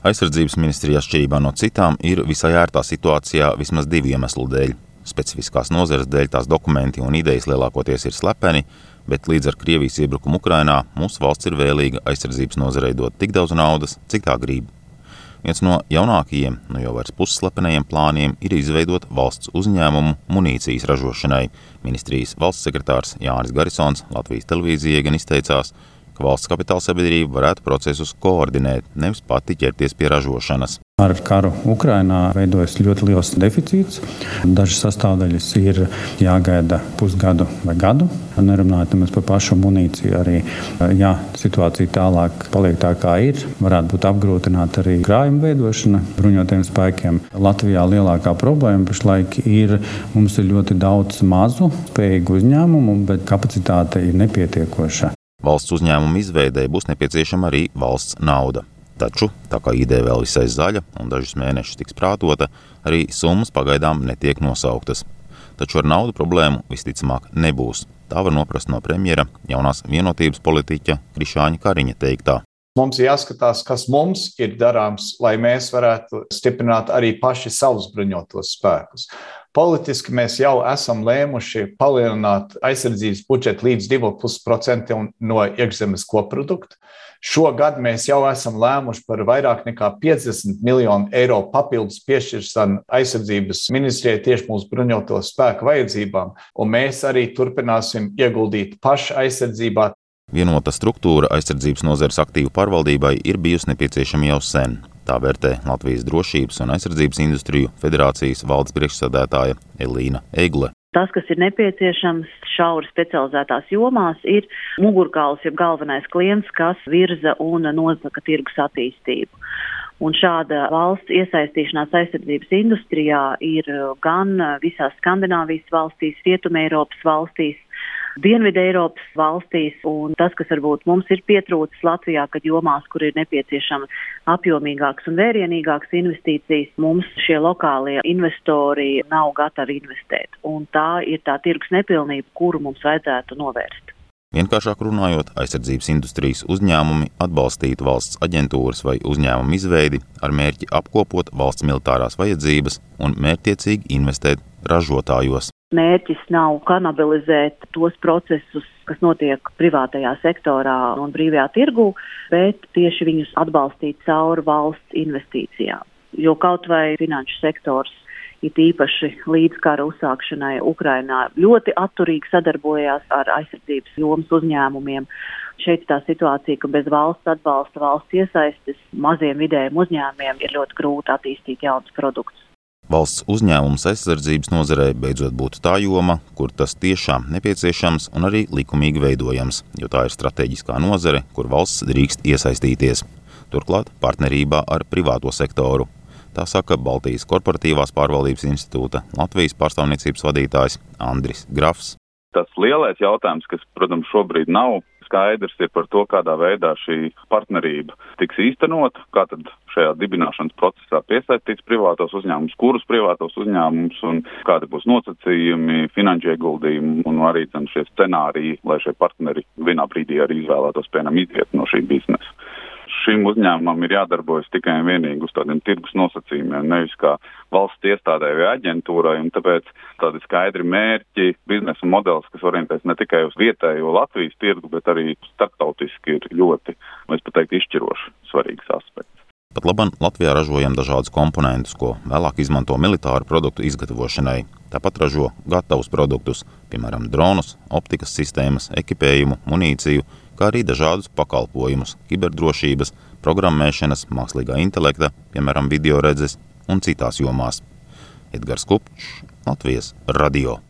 Aizsardzības ministrija atšķirībā no citām ir visai ērtā situācijā vismaz divu iemeslu dēļ. Specifiskās nozares dēļ tās dokumenti un idejas lielākoties ir slepeni, bet līdz ar Krievijas iebrukumu Ukrainā mūsu valsts ir vēlīga aizsardzības nozarei dot tik daudz naudas, cik tā grib. Viens no jaunākajiem, nu jau vairs pusslepenajiem plāniem ir izveidot valsts uzņēmumu munīcijas ražošanai. Ministrijas valsts sekretārs Jānis Garisons Latvijas televīzijai gan izteicās, ka valsts kapitāla sabiedrība varētu procesus koordinēt, nevis pati ķerties pie ražošanas. Ar karu Ukrainā veidojas ļoti liels deficīts. Dažas sastāvdaļas ir jāgaida pusgadu vai gadu. Nerunājot par pašu munīciju. Arī, ja situācija tālāk paliek tā, kā ir, varētu būt apgrūtināta arī krājuma veidošana bruņotiem spēkiem. Latvijā lielākā problēma pašlaik ir, mums ir ļoti daudz mazu spējīgu uzņēmumu, bet kapacitāte ir nepietiekoša. Valsts uzņēmumu izveidēji būs nepieciešama arī valsts nauda. Taču, tā kā ideja vēl visai zaļa un dažus mēnešus tiks prātota, arī summas pagaidām netiek nosauktas. Taču ar naudu problēmu visticamāk nebūs. Tā var noprast no premjera jaunās vienotības politiķa Krišāņa Kariņa teiktā. Mums ir jāskatās, kas mums ir darāms, lai mēs varētu stiprināt arī paši savus bruņotos spēkus. Politiski mēs jau esam lēmuši palielināt aizsardzības budžetu līdz 2,5% no iekšzemes koprodukta. Šogad mēs jau esam lēmuši par vairāk nekā 50 miljonu eiro papildus piešķiršanu aizsardzības ministrijai tieši mūsu bruņoto spēku vajadzībām, un mēs arī turpināsim ieguldīt pašu aizsardzībā. Vienota struktūra aizsardzības nozares aktīvu pārvaldībai ir bijusi nepieciešama jau sen. Tā vērtē Latvijas Drošības un aizsardzības industriju federācijas valdes priekšsēdētāja Elīna Egle. Tas, kas ir nepieciešams šauri specializētās jomās, ir mugurkauls, jeb galvenais klients, kas virza un nosaka tirgus attīstību. Un šāda valsts iesaistīšanās aizsardzības industrijā ir gan visās Skandināvijas valstīs, Rietumē Eiropas valstīs, Dienvidu Eiropas valstīs, un tas, kas varbūt mums ir pietrūcis Latvijā, kad jomās, kur ir nepieciešama apjomīgākas un vērienīgākas investīcijas, mums šie lokālie investori nav gatavi investēt, un tā ir tā tirgus nepilnība, kuru mums vajadzētu novērst. Vienkāršāk runājot, aizsardzības industrijas uzņēmumi atbalstītu valsts aģentūras vai uzņēmumu izveidi ar mērķi apkopot valsts militārās vajadzības un mērķtiecīgi investēt ražotājos. Mērķis nav kanibalizēt tos procesus, kas notiek privātajā sektorā un brīvajā tirgū, bet tieši viņus atbalstīt caur valsts investīcijām. Jo kaut vai finanšu sektors it īpaši līdz kara uzsākšanai Ukrainā ļoti atturīgi sadarbojās ar aizsardzības jomas uzņēmumiem. Šeit tā situācija, ka bez valsts atbalsta, valsts iesaistes maziem vidējiem uzņēmumiem ir ļoti grūti attīstīt jaunus produktus. Valsts uzņēmums aizsardzības nozarē beidzot būtu tā joma, kur tas tiešām nepieciešams un arī likumīgi veidojams, jo tā ir strateģiskā nozare, kur valsts drīkst iesaistīties. Turklāt partnerībā ar privāto sektoru. Tā saka Baltijas korporatīvās pārvaldības institūta Latvijas pārstāvniecības vadītājs Andris Grafs. Tas lielais jautājums, kas, protams, šobrīd nav skaidrs ir par to, kādā veidā šī partnerība tiks īstenota, kā tad šajā dibināšanas procesā piesaistīts privātos uzņēmumus, kurus privātos uzņēmumus un kādi būs nosacījumi, finanšu ieguldījumi un arī šie scenāriji, lai šie partneri vienā brīdī arī izvēlētos, piemēram, iziet no šī biznesa šim uzņēmumam ir jādarbojas tikai un vienīgi uz tādiem tirgus nosacījumiem, nevis kā valsts iestādē vai aģentūrai, tāpēc tādi skaidri mērķi, biznesa modelis, kas orientēs ne tikai uz vietējo Latvijas tirgu, bet arī starptautiski ir ļoti, es pat teiktu, izšķiroši svarīgs aspekts. Pat labam Latvijā ražojam dažādus komponentus, ko vēlāk izmanto militāru produktu izgatavošanai. Tāpat ražo gatavus produktus, piemēram, dronus, optikas sistēmas, ekipējumu, munīciju, kā arī dažādus pakalpojumus, kiberdrošības, programmēšanas, mākslīgā intelekta, piemēram, video redzes un citās jomās. Edgars Kupčs, Latvijas radio.